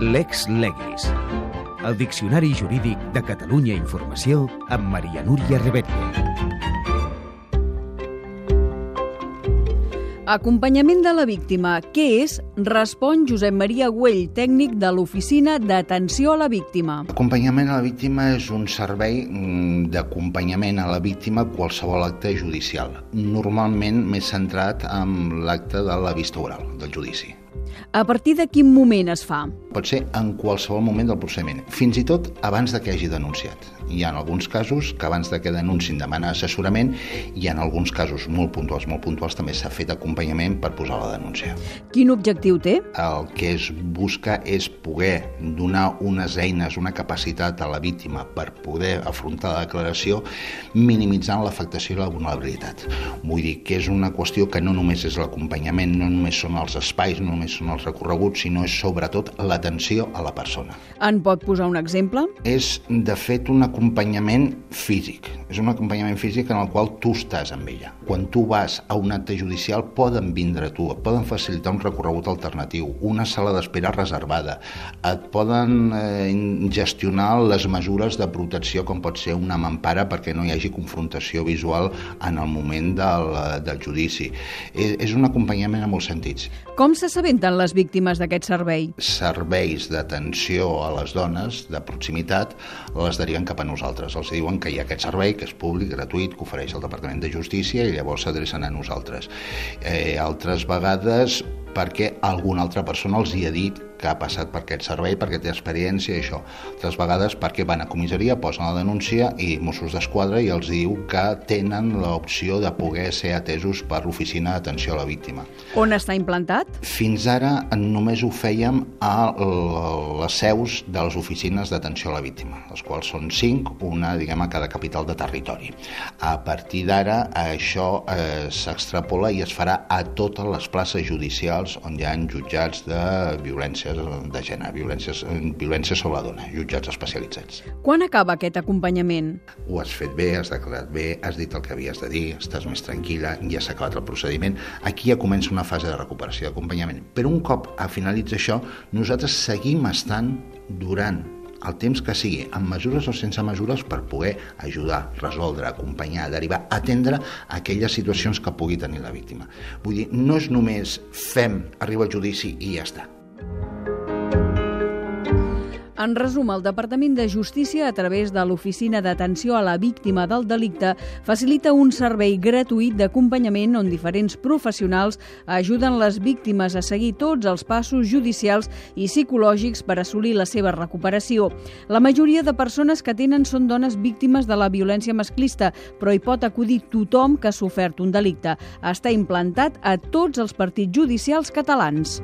Lex Legis. El Diccionari Jurídic de Catalunya Informació amb Maria Núria Rebetlla. Acompanyament de la víctima. Què és? Respon Josep Maria Güell, tècnic de l'Oficina d'Atenció a la Víctima. Acompanyament a la víctima és un servei mm, d'acompanyament a la víctima a qualsevol acte judicial, normalment més centrat en l'acte de la vista oral, del judici. A partir de quin moment es fa? Pot ser en qualsevol moment del procediment, fins i tot abans de que hagi denunciat. Hi ha alguns casos que abans de que denunciin demana assessorament i en alguns casos molt puntuals, molt puntuals, també s'ha fet acompanyament per posar la denúncia. Quin objectiu té? El que es busca és poder donar unes eines, una capacitat a la víctima per poder afrontar la declaració minimitzant l'afectació i la vulnerabilitat. Vull dir que és una qüestió que no només és l'acompanyament, no només són els espais, no només són els recorreguts, sinó és sobretot l'atenció a la persona. En pot posar un exemple? És, de fet, un acompanyament físic. És un acompanyament físic en el qual tu estàs amb ella. Quan tu vas a un acte judicial poden vindre a tu, et poden facilitar un recorregut alternatiu, una sala d'espera reservada, et poden eh, gestionar les mesures de protecció com pot ser una mampara perquè no hi hagi confrontació visual en el moment del, del judici. És, és un acompanyament en molts sentits. Com s'assabenten les víctimes d'aquest servei? Serveis d'atenció a les dones de proximitat les deriven cap a nosaltres. Els diuen que hi ha aquest servei, que és públic, gratuït, que ofereix el Departament de Justícia i llavors s'adrecen a nosaltres. Eh, altres vegades perquè alguna altra persona els hi ha dit que ha passat per aquest servei, perquè té experiència i això. Altres vegades perquè van a comissaria, posen la denúncia i Mossos d'Esquadra i els diu que tenen l'opció de poder ser atesos per l'oficina d'atenció a la víctima. On està implantat? Fins ara només ho fèiem a les seus de les oficines d'atenció a la víctima, les quals són cinc, una diguem a cada capital de territori. A partir d'ara això eh, s'extrapola i es farà a totes les places judicials on hi ha jutjats de violències de gènere, violències, violències sobre la dona, jutjats especialitzats. Quan acaba aquest acompanyament? Ho has fet bé, has declarat bé, has dit el que havies de dir, estàs més tranquil·la, ja s'ha acabat el procediment. Aquí ja comença una fase de recuperació, d'acompanyament. Però un cop a finalitzar això, nosaltres seguim estant durant el temps que sigui, amb mesures o sense mesures, per poder ajudar, resoldre, acompanyar, derivar, atendre aquelles situacions que pugui tenir la víctima. Vull dir, no és només fem, arriba al judici i ja està. En resum, el Departament de Justícia, a través de l'Oficina d'Atenció a la Víctima del Delicte, facilita un servei gratuït d'acompanyament on diferents professionals ajuden les víctimes a seguir tots els passos judicials i psicològics per assolir la seva recuperació. La majoria de persones que tenen són dones víctimes de la violència masclista, però hi pot acudir tothom que ha sofert un delicte. Està implantat a tots els partits judicials catalans.